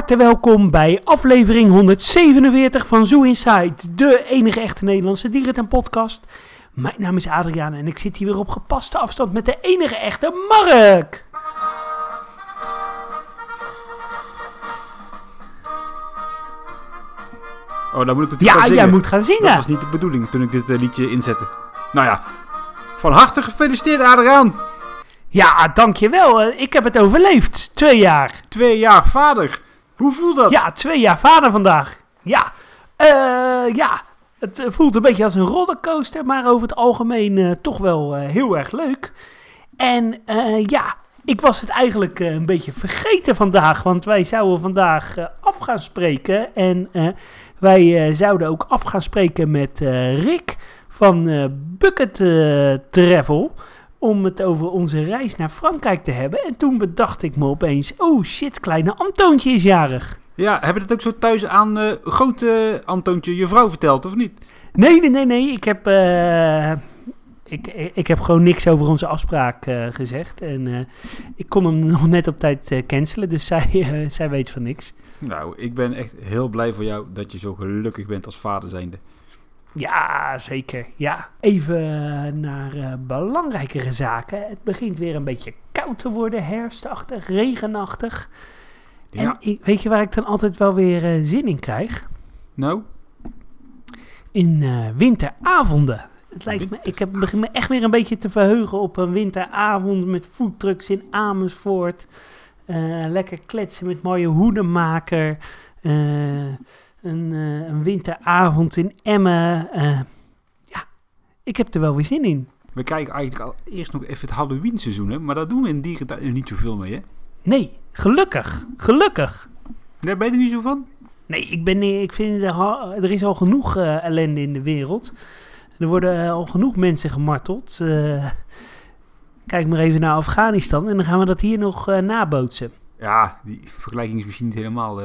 harte welkom bij aflevering 147 van Zoo Inside, de enige echte Nederlandse dierentuin podcast. Mijn naam is Adriaan en ik zit hier weer op gepaste afstand met de enige echte Mark. Oh, dan moet ik het Ja, gaan zingen. jij moet gaan Dat zingen. was niet de bedoeling toen ik dit eh, liedje inzette. Nou ja, van harte gefeliciteerd Adriaan. Ja, dankjewel. Eh, Ik heb het overleefd. Twee jaar. Twee jaar vader. Hoe voelt dat? Ja, twee jaar vader vandaag. Ja, Eh, ja. het eh, voelt een beetje als een rollercoaster, maar over het algemeen eh, toch wel heel erg leuk. En ja, ik was het eigenlijk een beetje vergeten vandaag, want wij zouden vandaag af gaan spreken. En wij zouden ook af gaan spreken met Rick van Bucket Travel. Om het over onze reis naar Frankrijk te hebben. En toen bedacht ik me opeens: oh shit, kleine Antoontje is jarig. Ja, hebben dat ook zo thuis aan eh, grote Antoontje, je vrouw, verteld, of niet? Nee, nee, nee, nee. Ik heb, eh, ik, ik heb gewoon niks over onze afspraak eh, gezegd. En ik kon hem nog net op tijd cancelen, dus zij, zij weet van niks. Nou, ik ben echt heel blij voor jou dat je zo gelukkig bent als vader zijnde. Ja, zeker. Ja. Even naar eh, belangrijkere zaken. Het begint weer een beetje koud te worden, herfstachtig, regenachtig. Ja, En ik, weet je waar ik dan altijd wel weer eh, zin in krijg? nou, In eh, winteravonden. Het lijkt me, ik heb, begin me echt weer een beetje te verheugen op een winteravond met foodtrucks in Amersfoort. Lekker kletsen met mooie hoedenmaker. Eh, een, eh, een winteravond in Emmen. Eh, ja, ik heb er wel weer zin in. we kijken eigenlijk al eerst nog even het Halloween seizoen, hè? maar daar doen we in dierentuin niet zoveel mee, hè? Nee, gelukkig. Gelukkig. Daar ben je er niet zo van? Nee, ik, ben, ik vind er, er is al genoeg eh, ellende in de wereld. Er worden eh, al genoeg mensen gemarteld. Eh, kijk maar even naar Afghanistan en dan gaan we dat hier nog eh, nabootsen. Ja, die vergelijking is misschien niet helemaal...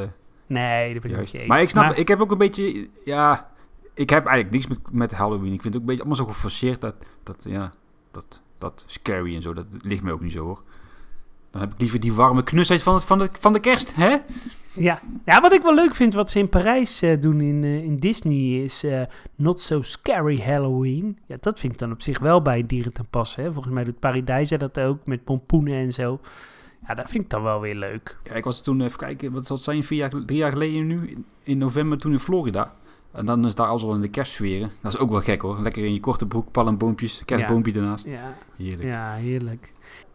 Nee, dat ben ik eens. Maar ik snap, ik heb ook een beetje, ja, ik heb eigenlijk niks met, met Halloween. Ik vind het ook een beetje allemaal zo geforceerd dat, dat ja, dat, dat scary en zo, dat ligt me ook niet zo hoor. Dan heb ik liever die warme knusheid van, het, van, de, van de kerst, hè? Ja. ja, wat ik wel leuk vind, wat ze in Parijs eh, doen in, eh, in Disney, is eh, Not So Scary Halloween. Ja, dat vind ik dan op zich wel bij dieren ten passen. Hè. Volgens mij doet Paradijs dat ook, met pompoenen en zo. Ja, dat vind ik dan wel weer leuk. Ja, ik was toen even kijken, wat zal het zijn, vier jaar, drie jaar geleden nu, in, in november toen in Florida. En dan is daar alles al in de kerstsferen. Dat is ook wel gek hoor. Lekker in je korte broek, palmboompjes, kerstboompje ernaast. Ja, Heerlijk. Ja, heerlijk.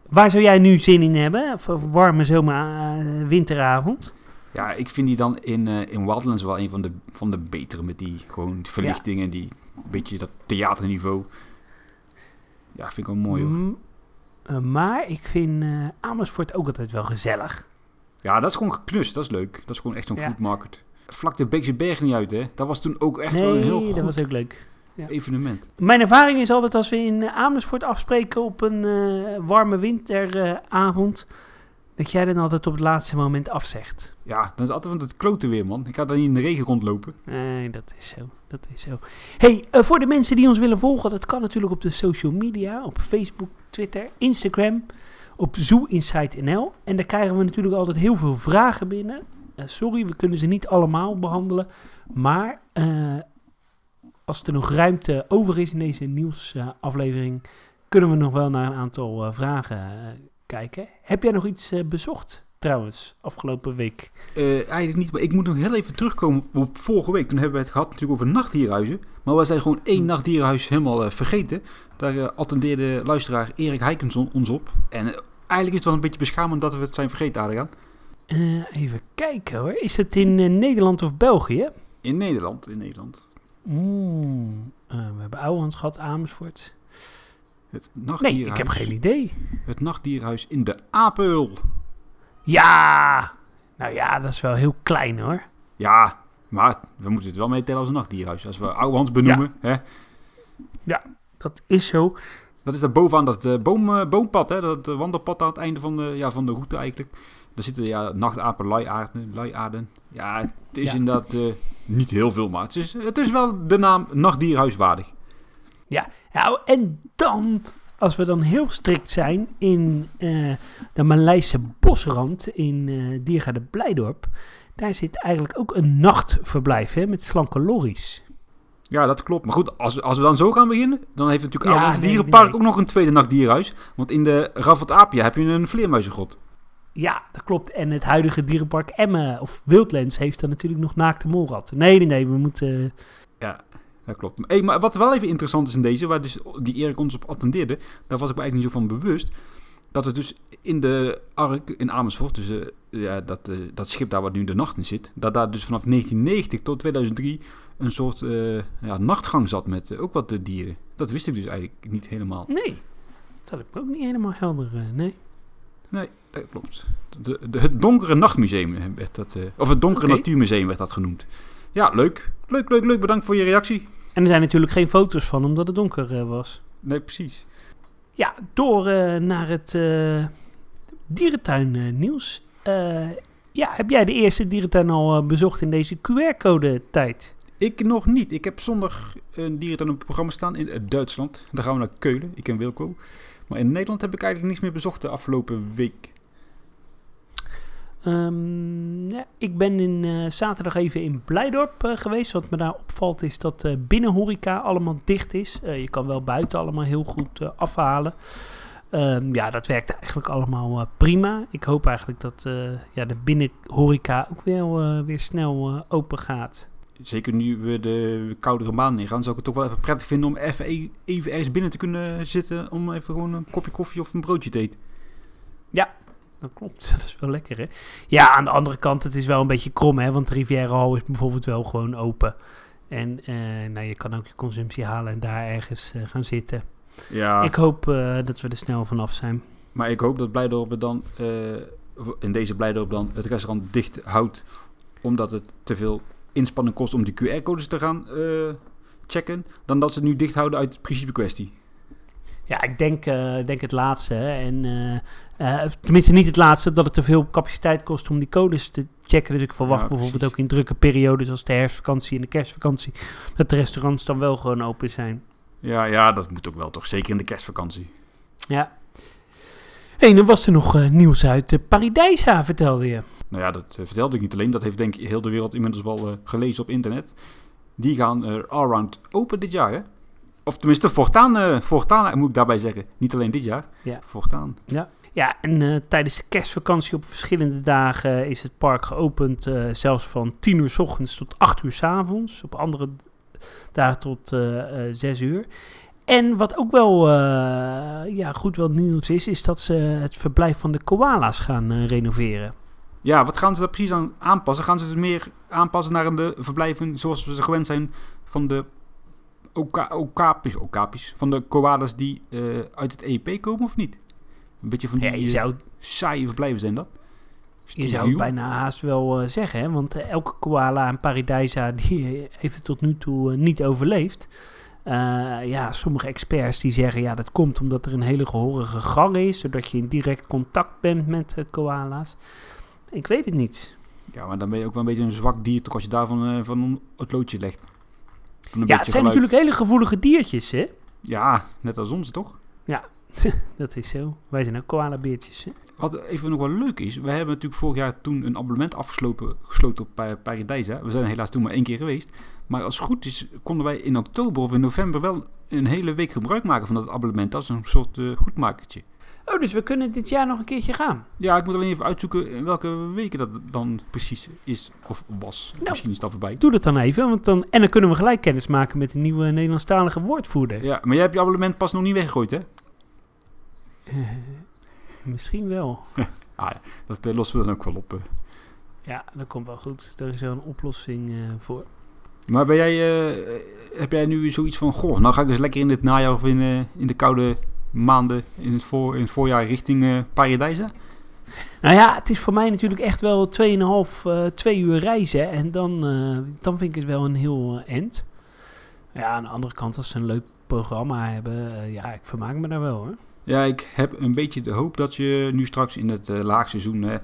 Waar zou jij nu zin in hebben? Voor warme zomer, eh, winteravond? Ja, ik vind die dan in, eh in Wildlands wel een van de, van de betere met die gewoon verlichting en die beetje dat theaterniveau. Ja, vind ik wel mooi hoor. Mm, eh, maar ik vind eh, Amersfoort ook altijd wel gezellig. Ja, dat is gewoon geknust, dat is leuk. Dat is gewoon echt zo'n Ja. food market. Vlak de Beekse Berg niet uit hè. Dat was toen ook echt wel een heel dat goed was ook leuk. ja. evenement. Mijn ervaring is altijd als we in eh, Amersfoort afspreken op een eh, warme winteravond, dat jij dan altijd op het laatste moment afzegt. Ja, dan is altijd van het klote weer man. Ik ga dan niet in de regen rondlopen. Nee, dat is zo. Dat is zo. Hey, eh, voor de mensen die ons willen volgen, dat kan natuurlijk op de social media, op Facebook, Twitter, Instagram, op Zoo Insight NL. En daar krijgen we natuurlijk altijd heel veel vragen binnen. Eh, sorry, we kunnen ze niet allemaal behandelen. Maar eh, als er nog ruimte over is in deze nieuwsaflevering, kunnen we nog wel naar een aantal vragen kijken. Heb jij nog iets eh, bezocht trouwens, afgelopen week? Eh, eigenlijk niet, maar ik moet nog heel even terugkomen op vorige week. Toen hebben we het gehad natuurlijk over nachtdierenhuizen. Maar wij zijn gewoon één nachtdierenhuis helemaal eh, vergeten. Daar attendeerde luisteraar Erik Heikens on- ons op. En eigenlijk is het wel een beetje beschamend dat we het zijn vergeten, Adriaan. Even kijken hoor. Is het in Nederland of België? In Nederland, in Nederland. Mm, we hebben Ouwehand gehad, Amersfoort. Het Nee, nachtdierenhuis. ik heb geen idee. Het nachtdierenhuis in de Apel. Ja! Nou ja, dat is wel heel klein hoor. Ja, maar we moeten het wel meetellen als een nachtdierenhuis. Als we Ouwehans benoemen, hè, Dat is zo. dat is daar bovenaan dat eh, boom, eh, boompad, hè, dat eh, wandelpad aan het einde van de, ja, van de route eigenlijk. Daar zitten ja, nachtapen, luiaarden, luiaarden. Ja, het is Ja. inderdaad niet heel veel, maar het is, het is wel de naam nachtdierenhuis waardig. Nou, en dan, als we dan heel strikt zijn in eh, de Maleise bosrand in Diergaarde Blijdorp, daar zit eigenlijk ook een nachtverblijf hè, met slanke lorries. Ja, dat klopt. Maar goed, als, we- als we dan zo gaan beginnen, dan heeft natuurlijk Ja, nee, Dierenpark nee. ook nog een tweede nachtdierhuis. Want in de Raffelt Apia heb je een vleermuizengrot. Ja, dat klopt. En het huidige dierenpark Emmen, of Wildlands, heeft dan natuurlijk nog naakte molratten. Nee, nee, nee, we moeten... Dat klopt. Hey, maar wat wel even interessant is in deze, waar dus die Erik ons op attendeerde, daar was ik me eigenlijk niet zo van bewust. Dat het dus in de Ark in Amersfoort, dus eh, ja, dat, eh, dat schip daar waar nu de nacht in zit, dat daar dus vanaf 1990 tot 2003 een soort eh, ja, nachtgang zat met ook wat dieren. Dat wist ik dus eigenlijk niet helemaal. Nee, dat had ik ook niet helemaal helder, nee. Nee, dat klopt. De, de, het Donkere Nachtmuseum werd dat, of het Donkere. Natuurmuseum werd dat genoemd. Ja, leuk. Leuk, leuk, leuk. Bedankt voor je reactie. En er zijn natuurlijk geen foto's van, omdat het donker eh, was. Nee, precies. Ja, door eh, naar het eh dierentuin nieuws. Ja, heb jij de eerste dierentuin al bezocht in deze QR-code tijd? Ik nog niet. Ik heb zondag een dierentuin op het programma staan in Duitsland. Daar gaan we naar Keulen. Ik en Wilco. Maar in Nederland heb ik eigenlijk niets meer bezocht de afgelopen week. Ehm, ja, ik ben in, eh, zaterdag even in Blijdorp eh, geweest. Wat me daar opvalt is dat eh binnenhoreca allemaal dicht is. Je kan wel buiten allemaal heel goed afhalen. Ehm, ja, dat werkt eigenlijk allemaal prima. Ik hoop eigenlijk dat ja, de binnenhoreca ook wel weer snel open gaat. Zeker nu we de koudere maanden ingaan, zou ik het toch wel even prettig vinden om even, e- even ergens binnen te kunnen zitten. Om even gewoon een kopje koffie of een broodje te eten. Dat klopt, dat is wel lekker hè. Ja, aan de andere kant, het is wel een beetje krom hè. Want de Riviera Hall is bijvoorbeeld wel gewoon open. En eh, nou, je kan ook je consumptie halen en daar ergens eh, gaan zitten. Ja, Ik hoop eh, dat we er snel vanaf zijn. maar ik hoop dat Blijdorp dan, in deze Blijdorp dan, het restaurant dicht houdt. Omdat het te veel inspanning kost om die QR-codes te gaan checken. Dan dat ze het nu dicht houden uit principe kwestie. Ja, ik denk, eh, denk het laatste. hè. En, eh, eh, tenminste niet het laatste, dat het te veel capaciteit kost om die codes te checken. Dus ik verwacht Ja, bijvoorbeeld ook in drukke periodes als de herfstvakantie en de kerstvakantie... dat de restaurants dan wel gewoon open zijn. Ja, ja, dat moet ook wel toch. Zeker in de kerstvakantie. Ja. Hé, dan was er nog nieuws uit de Paradijsa, vertelde je. Nou ja, dat vertelde ik niet alleen. Dat heeft denk ik heel de wereld inmiddels wel gelezen op internet. Die gaan er allround open dit jaar, hè? Of tenminste, voortaan, eh, voortaan moet ik daarbij zeggen. Niet alleen dit jaar. Ja. Voortaan. Ja, en eh, tijdens de kerstvakantie op verschillende dagen is het park geopend. eh, zelfs van 10 uur s ochtends tot 8 uur s avonds. Op andere dagen tot eh eh 6 uur. En wat ook wel eh, ja, goed wel nieuws is, is dat ze het verblijf van de koala's gaan eh, renoveren. Ja, wat gaan ze daar precies aan aanpassen? Gaan ze het meer aanpassen naar de verblijven zoals we ze gewend zijn van de oka okapis, okapis, van de koalas die eh, uit het EEP komen of niet? Een beetje van die Ja, je eh, zou, saaie verblijven zijn dat. je zou het bijna haast wel eh, zeggen, hè? want elke koala en paradijsa die heeft het tot nu toe niet overleefd. Ja, sommige experts die zeggen ja, dat komt omdat er een hele gehorige gang is, zodat je in direct contact bent met koala's. Ik weet het niet. Ja, maar dan ben je ook wel een beetje een zwak dier toch als je daarvan van het loodje legt. Een Ja, het zijn geluid. natuurlijk hele gevoelige diertjes, hè? Ja, net als ons toch? Dat is zo. Wij zijn ook koalabeertjes, hè? Wat even nog wel leuk is, we hebben natuurlijk vorig jaar toen een abonnement afgesloten gesloten op Pa- Paradijsa. We zijn helaas toen maar één keer geweest. Maar als het goed is, konden wij in oktober of in november wel een hele week gebruik maken van dat abonnement. Dat is een soort eh, goedmakertje. Oh, dus we kunnen dit jaar nog een keertje gaan. Ja, ik moet alleen even uitzoeken in welke weken dat dan precies is of was. Nou. Misschien is al voorbij. Doe dat dan even, want dan, en dan kunnen we gelijk kennis maken met de nieuwe Nederlandstalige woordvoerder. Ja, maar jij hebt je abonnement pas nog niet weggegooid, hè? Eh, misschien wel. Dat eh, lossen we dan ook wel op. eh. Ja, dat komt wel goed. Er is wel een oplossing voor. Maar ben jij, heb jij nu zoiets van, goh, nou ga ik eens lekker in het najaar of in, in de koude maanden in het, voor, in het voorjaar richting eh Paradijsa? Nou ja, het is voor mij natuurlijk echt wel 2,5, eh 2 uur reizen. En dan, eh, dan vind ik het wel een heel eh, end. Ja, aan de andere kant, als ze een leuk programma hebben, ja, ik vermaak me daar wel hoor. Ja, ik heb een beetje de hoop dat je nu straks in het laagseizoen, hè,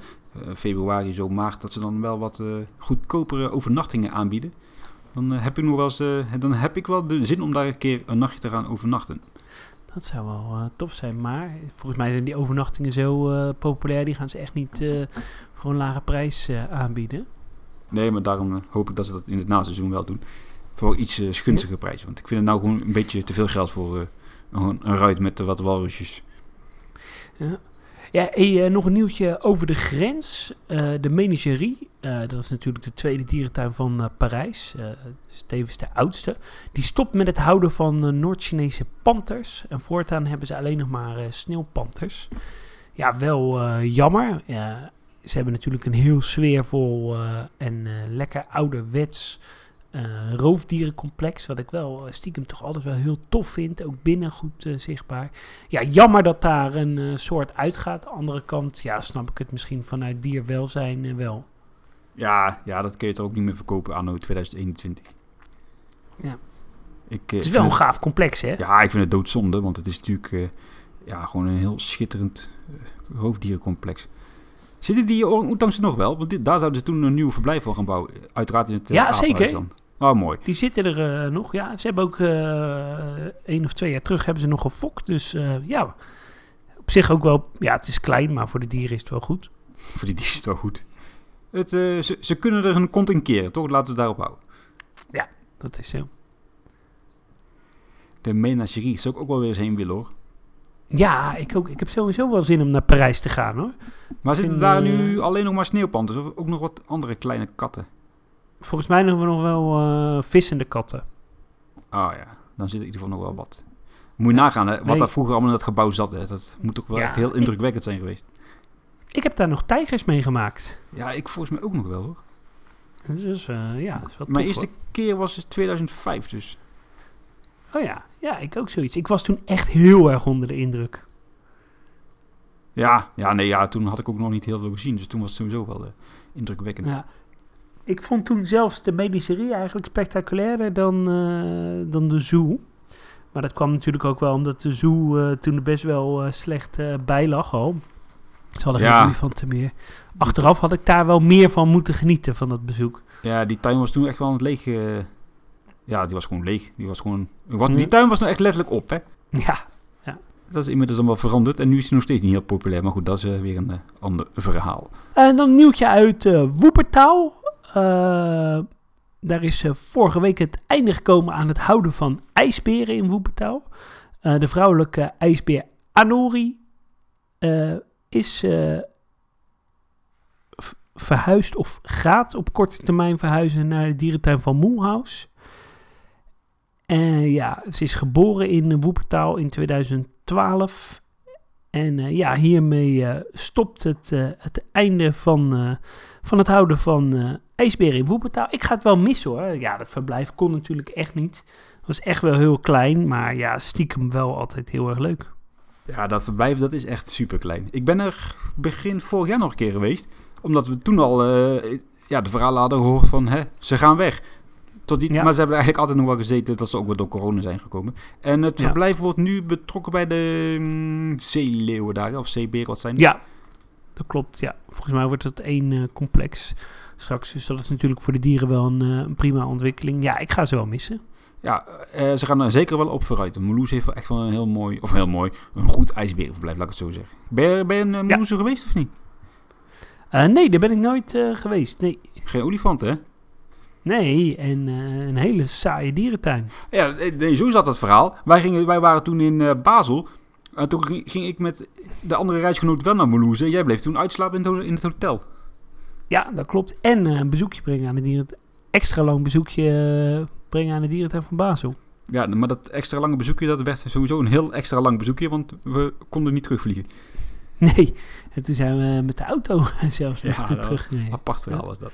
februari, zo maart, dat ze dan wel wat goedkopere overnachtingen aanbieden. Dan, heb ik nog wel eens, dan heb ik wel de zin om daar een keer een nachtje te gaan overnachten. Dat zou wel eh, tof zijn. Maar volgens mij zijn die overnachtingen zo eh, populair, die gaan ze echt niet eh, voor een lage prijs aanbieden. Nee, maar daarom hoop ik dat ze dat in het naseizoen wel doen. Voor iets eh, gunstige prijs. Want ik vind het nou gewoon een beetje te veel geld voor een, een ruit met wat walrusjes. Ja, hey, eh, nog een nieuwtje over de grens. Eh, de Menagerie, eh, dat is natuurlijk de tweede dierentuin van Parijs. tevens de oudste. Die stopt met het houden van Noord-Chinese panters. En voortaan hebben ze alleen nog maar sneeuwpanters. Ja, wel jammer. Ja, ze hebben natuurlijk een heel sfeervol en lekker ouderwets roofdierencomplex. Wat ik wel eh, stiekem toch altijd wel heel tof vind. Ook binnen goed eh, zichtbaar. Ja, jammer dat daar een eh, soort uitgaat. Andere kant, ja, snap ik het misschien vanuit dierwelzijn eh, wel. Ja, ja, dat kun je toch ook niet meer verkopen anno 2021. Ja. Ik, eh, Het is wel een het- gaaf complex, hè? Ja, ik vind het doodzonde, want het is natuurlijk eh, ja, gewoon een heel schitterend eh, roofdierencomplex. Zitten die orang-oetangs er nog wel? Want dit, daar zouden ze toen een nieuw verblijf voor gaan bouwen. Uiteraard in het eh, Ja, zeker. dan. Oh, mooi. Die zitten er eh, nog. Ja, ze hebben ook eh één of twee jaar terug hebben ze nog gefokt. Dus eh, ja, op zich ook wel. Ja, het is klein, maar voor de dieren is het wel goed. Voor die dieren is het wel goed. Het, ze, ze kunnen er een kont in keren, toch? Laten we het daarop houden. Dat is zo. De menagerie zou ik ook wel weer eens heen willen, hoor. Ja, ik ook. Ik heb sowieso wel zin om naar Parijs te gaan, hoor. Maar zitten daar nu alleen nog maar sneeuwpanters of ook nog wat andere kleine katten? Volgens mij hebben we nog wel eh, vissende katten. Ah ja, dan zit er in ieder geval nog wel wat. Moet je nagaan, hè, wat Nee. daar vroeger allemaal in dat gebouw zat. Hè. Dat moet toch wel Ja, echt heel indrukwekkend zijn geweest. Ik heb daar nog tijgers meegemaakt. Ja, ik volgens mij ook nog wel hoor. Dus ja, dat is wel Mijn tof, eerste keer was het 2005 dus. Oh ja, ja, ik ook zoiets. Ik was toen echt heel erg onder de indruk. Ja, ja, nee, ja, toen had ik ook nog niet heel veel gezien. Dus toen was het sowieso wel eh, indrukwekkend. Ja. Ik vond toen zelfs de medicerie eigenlijk spectaculairder dan, eh, dan de zoo. Maar dat kwam natuurlijk ook wel omdat de zoo eh, toen er best wel eh, slecht bij lag al. Ze hadden geen Ja. olifanten meer. Achteraf had ik daar wel meer van moeten genieten van dat bezoek. Ja, die tuin was toen echt wel aan het leeg. ja, die was gewoon leeg. Die was gewoon... Wat. Die tuin was nou echt letterlijk op, hè. Ja, Dat is inmiddels allemaal veranderd. En nu is hij nog steeds niet heel populair. Maar goed, dat is weer een ander verhaal. En dan een nieuwtje uit eh Woepertaal. Eh, daar is eh, vorige week het einde gekomen aan het houden van ijsberen in Woepertaal. Eh, de vrouwelijke ijsbeer Anori is verhuisd of gaat op korte termijn verhuizen naar de dierentuin van Moelhaus. En ja, ze is geboren in Woepertaal in 2012. En ja, hiermee stopt het, het einde van, van het houden van ijsberen in Woepertaal. Ik ga het wel missen hoor. Ja, dat verblijf kon natuurlijk echt niet. Het was echt wel heel klein, maar ja, stiekem wel altijd heel erg leuk. Ja, dat verblijf dat is echt super klein. Ik ben er begin vorig jaar nog een keer geweest. Omdat we toen al eh, ja, de verhalen hadden gehoord van hè, ze gaan weg. Tot die, Ja. Maar ze hebben eigenlijk altijd nog wel gezeten dat ze ook weer door corona zijn gekomen. En het Ja. verblijf wordt nu betrokken bij de mm, zeeleeuwen daar. Of zeeberen, wat zijn die? Ja, dat klopt. Ja, volgens mij wordt het één eh, complex straks. Dus dat is natuurlijk voor de dieren wel een, eh, een prima ontwikkeling. Ja, ik ga ze wel missen. Ja, eh, ze gaan er zeker wel op vooruit. De Moulouse heeft wel echt wel een heel mooi, of heel mooi, een goed ijsberenverblijf, laat ik het zo zeggen. Ben je, ben je in uh, Moulouse geweest of niet? Eh, nee, daar ben ik nooit eh, geweest. Nee. Geen olifanten, hè? Nee, en eh, een hele saaie dierentuin. Ja, nee, zo zat het verhaal. Wij, gingen, wij waren toen in eh, Basel. En toen ging, ging ik met de andere reisgenoot wel naar Moulouse. Jij bleef toen uitslapen in in het hotel. Ja, dat klopt. En eh, een bezoekje brengen aan de dieren. Extra lang bezoekje eh, brengen aan de dierentuin van Basel. Ja, maar dat extra lange bezoekje, dat werd sowieso een heel extra lang bezoekje. Want we konden niet terugvliegen. Nee, en toen zijn we met de auto zelfs Ja, teruggereden. Apart verhaal Ja. was dat.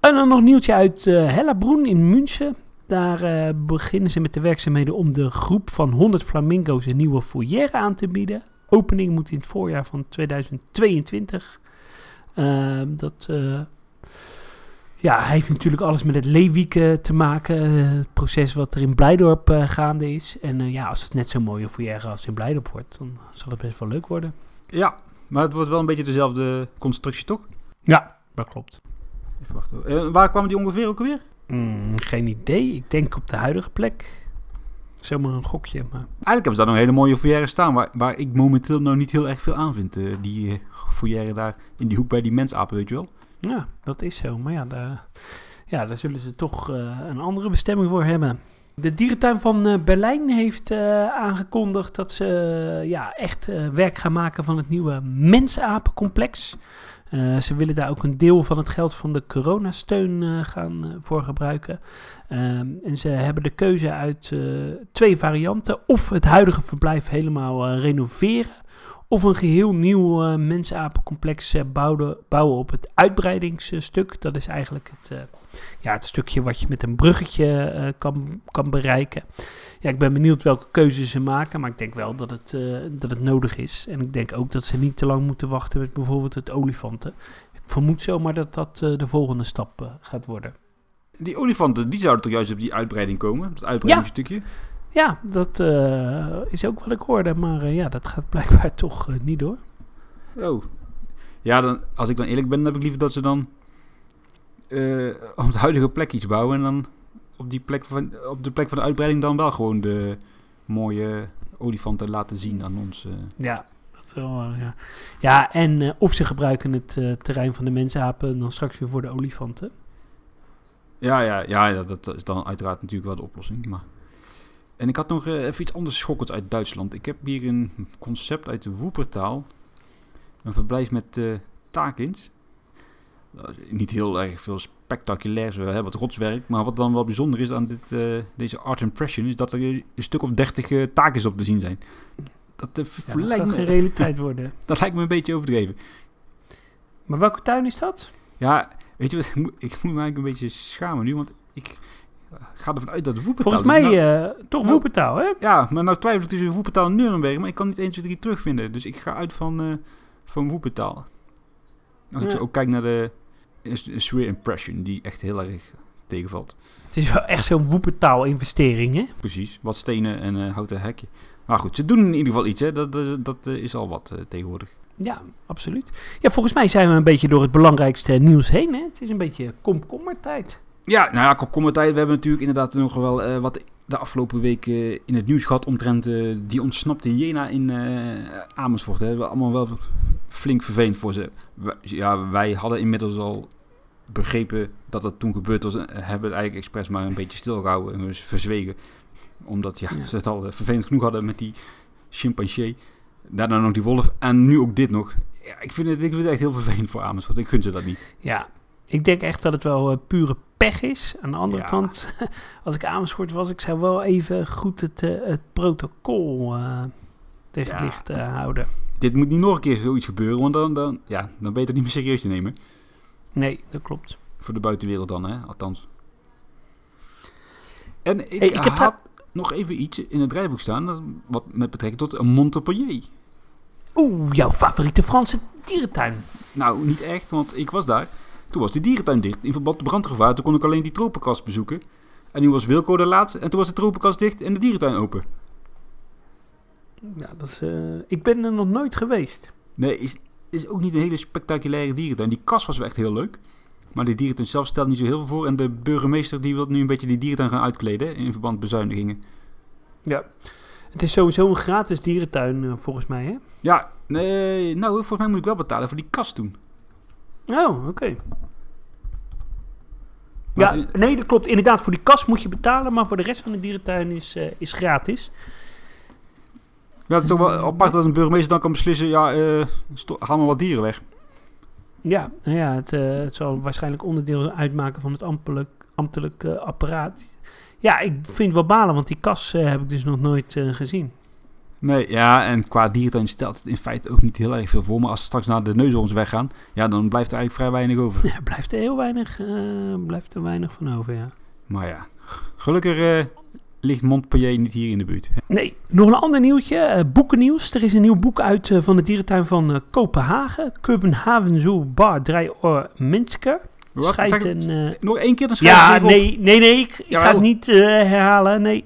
En dan nog een nieuwtje uit eh Hellabroen in München. Daar beginnen ze met de werkzaamheden om de groep van 100 flamingo's een nieuwe foyer aan te bieden. Opening moet in het voorjaar van 2022. Ehm, dat uh, ja, heeft natuurlijk alles met het leefwieken te maken. Uh, het proces wat er in Blijdorp uh, gaande is. En ja, als het net zo'n mooie foyer als in Blijdorp wordt, dan zal het best wel leuk worden. Ja, maar het wordt wel een beetje dezelfde constructie, toch? Ja, dat klopt. Even wachten. Waar kwamen die ongeveer ook alweer? Mm, geen idee. Ik denk op de huidige plek. Zomaar een gokje. Maar... Eigenlijk hebben ze daar nog hele mooie foyer staan. Waar, waar ik momenteel nou niet heel erg veel aan vind. Uh, die uh, daar in die hoek bij die mensapen, weet je wel. Ja, dat is zo. Maar ja, daar, ja, daar zullen ze toch eh, een andere bestemming voor hebben. De dierentuin van eh, Berlijn heeft eh, aangekondigd dat ze eh, ja, echt werk gaan maken van het nieuwe mensapencomplex. Ze willen daar ook een deel van het geld van de coronasteun gaan voor gebruiken. Ehm, en ze hebben de keuze uit twee varianten. Of het huidige verblijf helemaal renoveren. Of een geheel nieuw eh mensapencomplex eh, bouwen, bouwen op het uitbreidingsstuk. Dat is eigenlijk het, eh, ja, het stukje wat je met een bruggetje kan, kan bereiken. Ja, ik ben benieuwd welke keuzes ze maken. Maar ik denk wel dat het, dat het nodig is. En ik denk ook dat ze niet te lang moeten wachten met bijvoorbeeld het olifanten. Ik vermoed zomaar dat dat de volgende stap gaat worden. Die olifanten, die zouden toch juist op die uitbreiding komen? Dat uitbreidingsstukje? Ja, dat eh, is ook wat ik hoorde. Maar eh, ja, dat gaat blijkbaar toch eh, niet door. Oh. Ja, dan, als ik dan eerlijk ben, dan heb ik liever dat ze dan op de huidige plek iets bouwen. En dan op, die plek van, op de plek van de uitbreiding dan wel gewoon de mooie olifanten laten zien aan ons. Ja, dat wel, eh, ja. ja, en of ze gebruiken het terrein van de mensapen dan straks weer voor de olifanten. Ja, ja, ja, ja, dat is dan uiteraard natuurlijk wel de oplossing. Maar... En ik had nog eh, even iets anders schokkends uit Duitsland. Ik heb hier een concept uit de Woepertaal. Een verblijf met eh taakins. Dat is Niet heel erg veel spectaculairs, we hebben wat rotswerk. Maar wat dan wel bijzonder is aan dit, eh, deze art impression... is dat er een stuk of dertig eh, taakjes op te zien zijn. Dat, eh, Ja, dat lijkt geen me, realiteit worden. dat lijkt me een beetje overdreven. Maar welke tuin is dat? Ja, weet je wat, ik moet, ik moet me eigenlijk een beetje schamen nu, want ik ga ervan uit dat de Woepertaal... Volgens mij nou- eh, toch nou- Woepertaal, hè? Ja, maar nou twijfel ik tussen Woepertaal en Nuremberg, maar ik kan niet 1, 2, 3 terugvinden. Dus ik ga uit van, eh van Woepertaal. Als ik zo ook kijk naar de Swear Impression, die echt heel erg tegenvalt. Het is wel echt zo'n Woepertaal investering, hè? Precies, wat stenen en eh, houten hekje. Maar goed, ze doen in ieder geval iets, hè. Dat, dat, dat is al wat tegenwoordig. Ja, absoluut. Ja, volgens mij zijn we een beetje door het belangrijkste nieuws heen, hè? Het is een beetje komkommertijd. Ja, nou ja, komkommertijd. We hebben natuurlijk inderdaad nog wel eh, wat de afgelopen week eh, in het nieuws gehad omtrent eh, die ontsnapte Jena in Amersfoort. Hè. We allemaal wel flink vervelend voor ze. Ja, wij hadden inmiddels al begrepen dat dat toen gebeurd was. en hebben het eigenlijk expres maar een beetje stilgehouden en dus verzwegen. Omdat ja, Ja. ze het al vervelend genoeg hadden met die chimpansee. Daarna nog die wolf en nu ook dit nog. Ja, ik, vind het, ik vind het echt heel vervelend voor Amersfoort. Ik gun ze dat niet. Ja, ik denk echt dat het wel eh, pure pech is. Aan de andere Ja. kant, als ik Amersfoort was, ik zou wel even goed het, eh, het protocol eh, tegen het licht eh, houden. Dit moet niet nog een keer zoiets gebeuren, want dan, dan, ja, dan ben je het niet meer serieus te nemen. Nee, dat klopt. Voor de buitenwereld dan, hè? Althans. En ik, Hey, ik heb had nog even iets in het draaiboek staan, wat met betrekking tot een Montpellier. Oeh, jouw favoriete Franse dierentuin. Nou, niet echt, want ik was daar. Toen was de dierentuin dicht in verband met brandgevaar. Toen kon ik alleen die tropenkast bezoeken. En nu was Wilco de laatste en toen was de tropenkast dicht en de dierentuin open. Ja, dat is, eh, ik ben er nog nooit geweest. Nee, is, is ook niet een hele spectaculaire dierentuin. Die kast was wel echt heel leuk. Maar die dierentuin zelf stelt niet zo heel veel voor. En de burgemeester die wil nu een beetje die dierentuin gaan uitkleden in verband met bezuinigingen. Ja. Het is sowieso een gratis dierentuin, eh, volgens mij, hè? Ja, nee, nou, volgens mij moet ik wel betalen voor die kast toen. Oh, oké. Ja, nee, dat klopt. Inderdaad, voor die kast moet je betalen, maar voor de rest van de dierentuin is, eh, is gratis. Ja, het is toch wel apart dat een burgemeester dan kan beslissen, ja, sto- haal maar wat dieren weg. Ja, nou ja, het, eh, het zal waarschijnlijk onderdeel uitmaken van het ambtelijk, ambtelijk apparaat. Ja, ik vind het wel balen, want die kas eh, heb ik dus nog nooit gezien. Nee, ja, en qua dierentuin stelt het in feite ook niet heel erg veel voor. Maar als ze straks naar de neushoorns weggaan, ja, dan blijft er eigenlijk vrij weinig over. Ja, blijft er heel weinig, eh, blijft er weinig van over, ja. Maar ja, gelukkig eh, ligt Montpellier niet hier in de buurt. Nee, nog een ander nieuwtje, eh, boekennieuws. Er is een nieuw boek uit van de dierentuin van Kopenhagen. Kopenhagen Zoo Bar 3 Or Minsker. Zeg- een... Nog één keer, dan schrijf ik Ja, nee, nee, nee, ik, ik ga het niet herhalen, nee.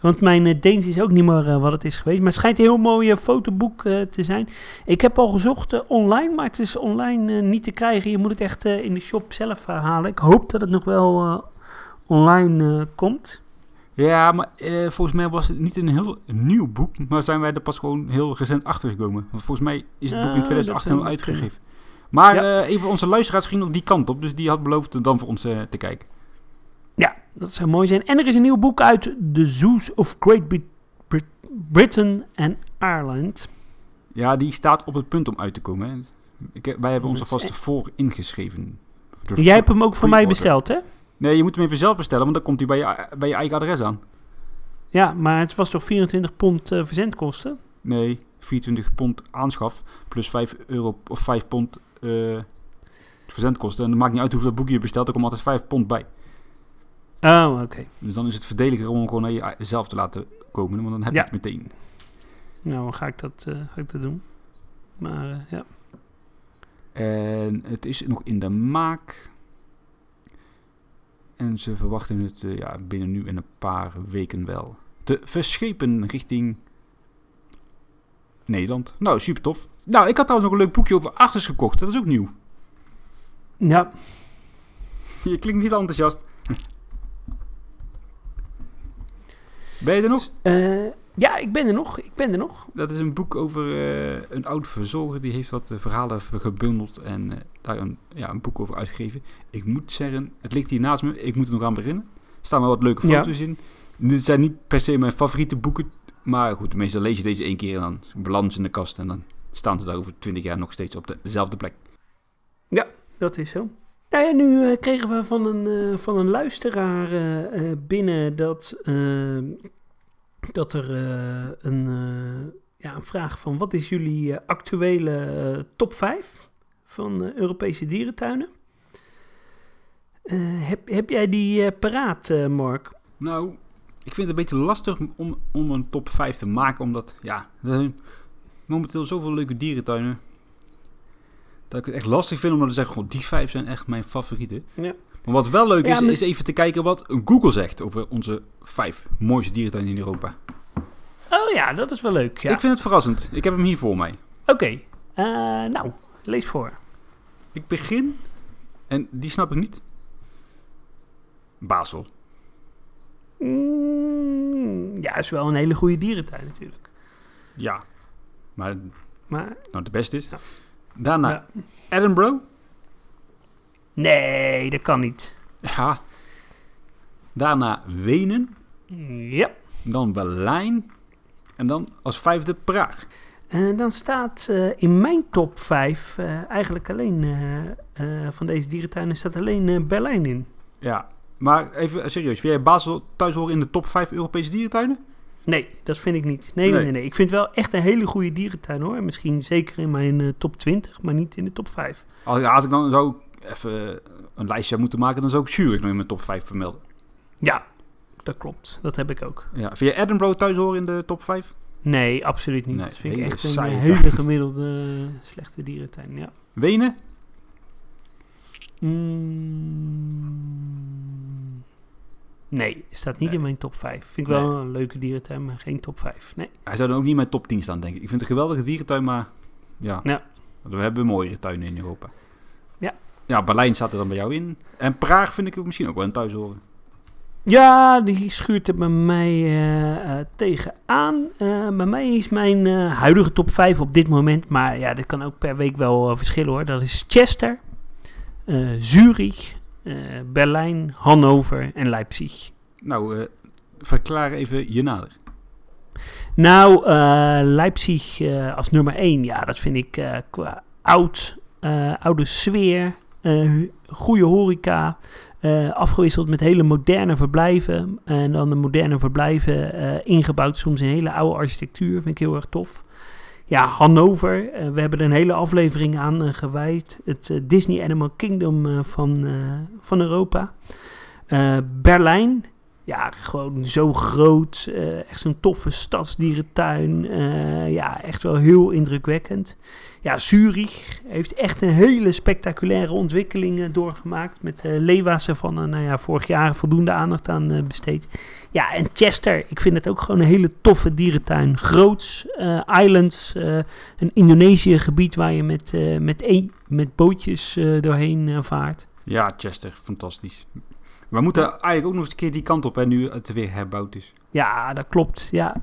Want mijn eh, Deens is ook niet meer eh, wat het is geweest. Maar het schijnt een heel mooi eh, fotoboek te zijn. Ik heb al gezocht online, maar het is online niet te krijgen. Je moet het echt in de shop zelf halen. Ik hoop dat het nog wel online komt. Ja, maar eh, volgens mij was het niet een heel nieuw boek, maar zijn wij er pas gewoon heel recent achter gekomen. Want volgens mij is het boek in Ah, dat 2018 zou al uitgegeven. Maar Ja. een van onze luisteraars ging nog die kant op. Dus die had beloofd dan voor ons te kijken. Dat zou mooi zijn. En er is een nieuw boek uit, The Zoos of Great Brit- Brit- Britain and Ireland. Ja, die staat op het punt om uit te komen. Hè. Ik, wij hebben ons alvast voor ingeschreven. Jij hebt hem ook voor mij besteld, hè? Nee, je moet hem even zelf bestellen, want dan komt hij bij je, bij je eigen adres aan. Ja, maar het was toch 24 pond eh, verzendkosten? Nee, 24 pond aanschaf plus 5 euro of 5 pond eh, verzendkosten. En het maakt niet uit hoeveel boekje je bestelt, er komt altijd 5 pond bij. Oh, oké. Dus dan is het verdediger om hem gewoon naar jezelf te laten komen, want dan heb je Ja. het meteen. Nou, dan ga ik dat, eh, ga ik dat doen. Maar eh, ja. En het is nog in de maak. En ze verwachten het eh, ja, binnen nu en een paar weken wel te verschepen richting Nederland. Nou, super tof. Nou, ik had trouwens nog een leuk boekje over achters gekocht. Dat is ook nieuw. Ja, Je klinkt niet enthousiast. Ben je er nog? eh, ja, ik ben er nog. Ik ben er nog. Dat is een boek over eh, een oud verzorger. Die heeft wat eh, verhalen gebundeld en daar een, ja, een boek over uitgegeven. Ik moet zeggen, het ligt hier naast me. Ik moet er nog aan beginnen. Er staan wel wat leuke Ja. foto's in. Dit zijn niet per se mijn favoriete boeken. Maar goed, meestal lees je deze één keer en dan balans in de kast. En dan staan ze daar over twintig jaar nog steeds op dezelfde plek. Dat is zo. Nou nu eh, kregen we van een, eh, van een luisteraar eh, binnen dat, eh, dat er een, ja, een vraag van wat is jullie actuele top 5 van Europese dierentuinen? Heb, heb jij die paraat, Mark? Nou, ik vind het een beetje lastig om, om een top 5 te maken. Omdat, ja, er momenteel zoveel leuke dierentuinen. Dat ik het echt lastig vind om te zeggen, die vijf zijn echt mijn favorieten. Ja. Maar wat wel leuk Ja, is, maar- is even te kijken wat Google zegt over onze vijf mooiste dierentuinen in Europa. Oh ja, dat is wel leuk. Ja. Ik vind het verrassend. Ik heb hem hier voor mij. Oké, eh, nou, lees voor. Ik begin, en die snap ik niet. Basel. Mm, ja, is wel een hele goede dierentuin natuurlijk. Ja. Maar Maar nou de beste is. Ja. Daarna Ja. Edinburgh. nee, dat kan niet. Ja. Daarna Wenen. Ja. Dan Berlijn. En dan als vijfde Praag. En dan staat eh, in mijn top 5 eigenlijk alleen eh, eh, van deze dierentuinen staat alleen eh, Berlijn in. Ja. Maar even serieus. Vind jij Basel thuis horen in de top 5 Europese dierentuinen? Nee, dat vind ik niet. Nee, nee, Nee. Ik vind wel echt een hele goede dierentuin hoor. Misschien zeker in mijn eh, top 20, maar niet in de top 5. Als, ja, als ik dan zou even een lijstje zou moeten maken, dan zou ik Zurich nog in mijn top 5 vermelden. Ja, dat klopt. Dat heb ik ook. Ja. Vind je Edinburgh thuis horen in de top 5? Nee, absoluut niet. Nee, dat vind ik echt een eh, hele gemiddelde eh, slechte dierentuin. Ja. Wenen? Mm, nee, staat niet Nee. in mijn top 5. Vind ik wel een leuke dierentuin, maar geen top 5. Nee. Hij zou dan ook niet in mijn top 10 staan, denk ik. Ik vind het een geweldige dierentuin, maar ja. Ja. We hebben mooiere tuinen in Europa. Ja. Ja, Berlijn staat er dan bij jou in. En Praag vind ik misschien ook wel een thuis horen. Ja, die schuurt er bij mij eh, tegenaan. Eh bij mij is mijn huidige top 5 op dit moment, maar ja, dit kan ook per week wel verschillen hoor. Dat is Chester, Zurich, Berlijn, Hannover en Leipzig. Nou, eh, verklaar even je nader. Nou, eh, Leipzig eh, als nummer 1, ja, dat vind ik eh, qua oud, eh, oude sfeer, eh, goede horeca, eh, afgewisseld met hele moderne verblijven. En dan de moderne verblijven eh, ingebouwd soms in hele oude architectuur, vind ik heel erg tof. Ja, Hannover, eh, we hebben er een hele aflevering aan eh, gewijd. Het eh, Disney Animal Kingdom van, van Europa. Berlijn, ja, gewoon zo groot. echt zo'n toffe stadsdierentuin. ja, echt wel heel indrukwekkend. Ja, Zurich heeft echt een hele spectaculaire ontwikkeling doorgemaakt. Met uh, leeuwasavanne, nou ja, vorig jaar voldoende aandacht aan besteed. Ja, en Chester, ik vind het ook gewoon een hele toffe dierentuin. Groots, eh, islands, eh, een Indonesië gebied waar je met, eh, met, een, met bootjes doorheen vaart. Ja, Chester, fantastisch. We moeten eigenlijk ook nog eens een keer die kant op, hè, nu het weer herbouwd is. Ja, dat klopt, ja.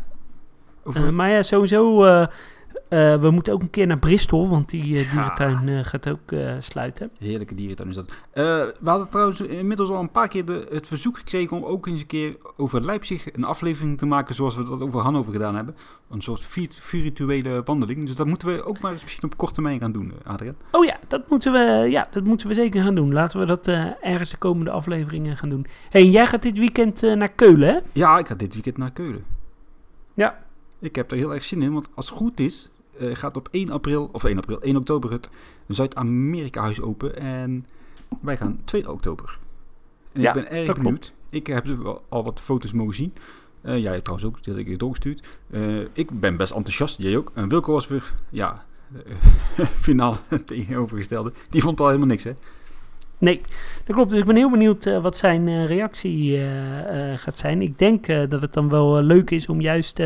Maar ja, sowieso uh, eh, we moeten ook een keer naar Bristol, want die eh, dierentuin eh, gaat ook sluiten. Heerlijke dierentuin is dat. We hadden trouwens inmiddels al een paar keer de, het verzoek gekregen om ook eens een keer over Leipzig een aflevering te maken zoals we dat over Hannover gedaan hebben. Een soort virt- virtuele wandeling. Dus dat moeten we ook maar eens misschien op korte termijn gaan doen, Adriaan. Oh ja dat, moeten we, ja, dat moeten we zeker gaan doen. Laten we dat ergens de komende afleveringen gaan doen. hey, jij gaat dit weekend naar Keulen, hè? Ja, ik ga dit weekend naar Keulen. Ja. Ik heb er heel erg zin in, want als het goed is, eh, gaat op 1 april, of 1 april, 1 oktober het Zuid-Amerika-huis open. En wij gaan 2 oktober. En Ja, ik ben erg benieuwd. Ik heb al wat foto's mogen zien. Eh jij trouwens ook, die had ik je doorgestuurd. Eh, ik ben best enthousiast, jij ook. En Wilco was weer, ja, finaal tegenovergestelde. Die vond al helemaal niks, hè? Nee, dat klopt. Dus ik ben heel benieuwd eh, wat zijn eh, reactie eh, gaat zijn. Ik denk dat het dan wel leuk is om juist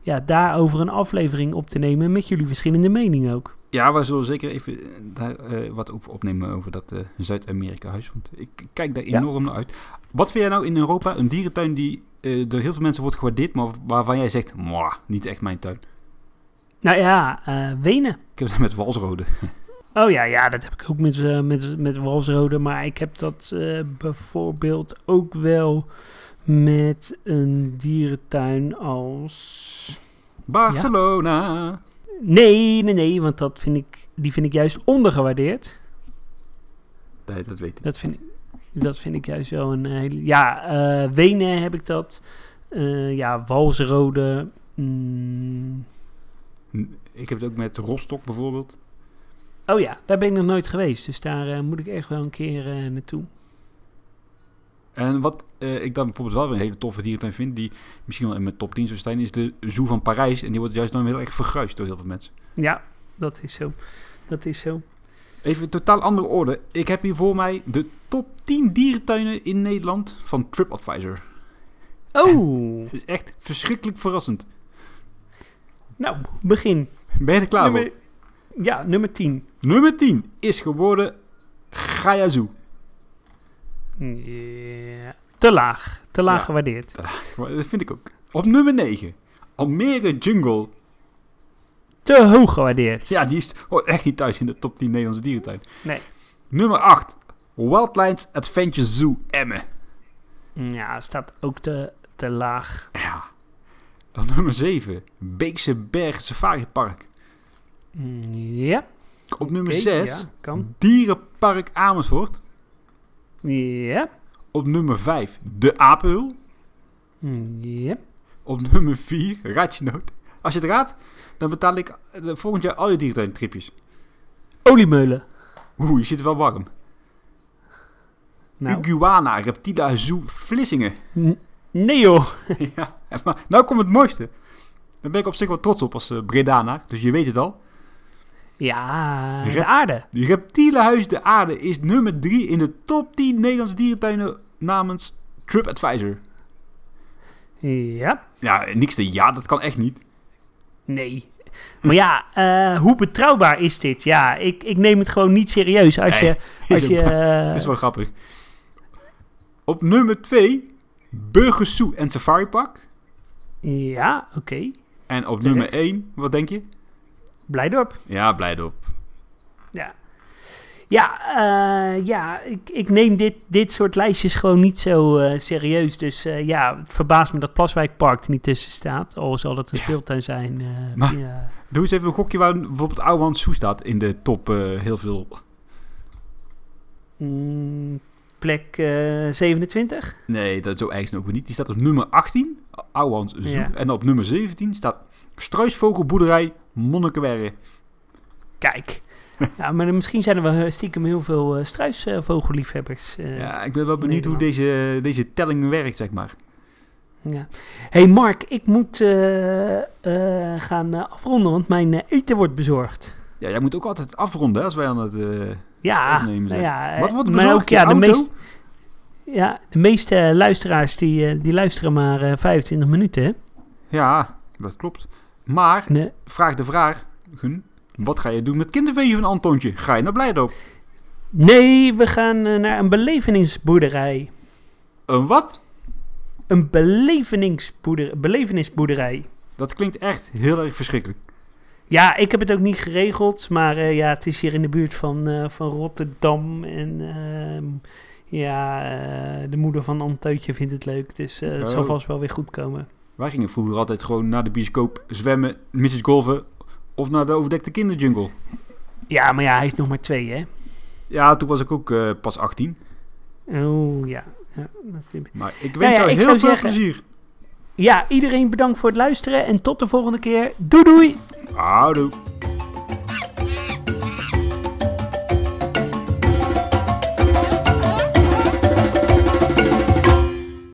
ja, daarover een aflevering op te nemen met jullie verschillende meningen ook. Ja, we zullen zeker even daar wat over opnemen over dat Zuid-Amerika-huis. Want ik kijk daar Ja. enorm naar uit. Wat vind jij nou in Europa een dierentuin die door heel veel mensen wordt gewaardeerd, maar waarvan jij zegt, niet echt mijn tuin? Nou ja, Wenen. Ik heb het met walsrode. Oh ja, ja, dat heb ik ook met, eh, met, met Walsrode. Maar ik heb dat eh, bijvoorbeeld ook wel met een dierentuin als... Barcelona. Nee, nee, nee, want dat vind ik, die vind ik juist ondergewaardeerd. Nee, dat weet ik. Dat vind ik, dat vind ik juist wel een hele... Ja, eh, Wenen heb ik dat. Eh, ja, Walsrode. mm, Ik heb het ook met Rostock bijvoorbeeld. Oh ja, daar ben ik nog nooit geweest. Dus daar eh, moet ik echt wel een keer eh, naartoe. En wat eh, ik dan bijvoorbeeld wel een hele toffe dierentuin vind, die misschien wel in mijn top 10 zou staan, is de Zoo van Parijs. En die wordt juist dan heel erg verguisd door heel veel mensen. Ja, dat is zo. Dat is zo. Even een totaal andere orde. Ik heb hier voor mij de top 10 dierentuinen in Nederland van TripAdvisor. Oh, Het is echt verschrikkelijk verrassend. nou, begin. Ben je er klaar nummer, Ja, nummer 10. Nummer 10 is geworden Gaia Zoo. Ja, te laag. Te laag Ja. gewaardeerd. Dat vind ik ook. Op nummer 9. Almere Jungle. Te hoog gewaardeerd. Ja, die is hoort echt niet thuis in de top 10 Nederlandse dierentuin. Nee. Nummer 8. Wildlands Adventure Zoo Emmen. Ja, staat ook te, te laag. Ja. Dan nummer 7. Beekse Berg Safari Park. Ja. Op nummer oké, 6. Ja. Dierenpark Amersfoort. Ja. Op nummer 5. De Apenhul. Ja. Op nummer 4. Raad je nood. Als je het raadt, dan betaal ik eh, volgend jaar al je dierentuintripjes. Oliemeulen. Oeh, je zit wel warm. Nou. Iguana Reptila Zoo Vlissingen. N- Nee joh. ja, maar nou komt het mooiste. Daar ben ik op zich wel trots op als uh, Bredana. Dus je weet het al. Ja, de aarde. Reptielenhuis De Aarde is nummer 3 in de top 10 Nederlandse dierentuinen namens TripAdvisor. Ja. Ja, niks te ja, dat kan echt niet. Nee. Maar ja, eh, hoe betrouwbaar is dit? Ja, ik, ik neem het gewoon niet serieus. Als Nee, je... Als je eh, Het is wel grappig. Op nummer 2 Burger Zoo en Safari Park. ja, oké. En op nummer 1, wat denk je? Blijdorp. Ja, Blijdorp. Ja. Ja, eh, ja ik, ik neem dit, dit soort lijstjes gewoon niet zo eh, serieus. Dus eh, ja, het verbaast me dat Plaswijkpark er niet tussen staat. Al zal het een Ja. speeltuin zijn. Maar- ja. Doe eens even een gokje waar bijvoorbeeld Ouwehand Zoo staat in de top heel veel. Mm, plek eh 27. Nee, dat is zo ergens ook weer niet. Die staat op nummer 18, Ouwehand Zoo. Ja. En op nummer 17 staat Struisvogelboerderij Monnikenwerre. Kijk. ja, maar misschien zijn er wel eh, stiekem heel veel eh struisvogelliefhebbers. eh, Ja, ik ben wel benieuwd hoe deze, deze telling werkt, zeg maar. Ja. hey Mark, ik moet gaan afronden, want mijn eten wordt bezorgd. Ja, jij moet ook altijd afronden als wij aan het... Ja, Opnemen nou zijn. ja eh, Wat wordt bezorgd? ook ja, de auto? meest, ja, de meeste luisteraars die, die luisteren maar eh 25 minuten. hè? Ja, dat klopt. Maar, Nee, vraag de vraag, Gun, wat ga je doen met kinderfeestje van Antoontje? Ga je naar Blijdorp? nee, we gaan eh, naar een belevenisboerderij. Een wat? Een belevenisboerderij. Dat klinkt echt heel erg verschrikkelijk. Ja, ik heb het ook niet geregeld, maar eh, ja, het is hier in de buurt van, eh, van Rotterdam. En ehm, ja, de moeder van Antootje vindt het leuk, dus eh, het zal Oh. vast wel weer goed komen. Wij gingen vroeger altijd gewoon naar de bioscoop zwemmen, midget golven of naar de overdekte kinderjungle. Ja, maar ja, hij is nog maar twee, hè? Ja, toen was ik ook eh, pas 18. Oh, ja. ja, dat is- Maar ik wens ja, jou heel veel zeggen- plezier. ja, iedereen bedankt voor het luisteren en tot de volgende keer. Doei doei! Houdoe.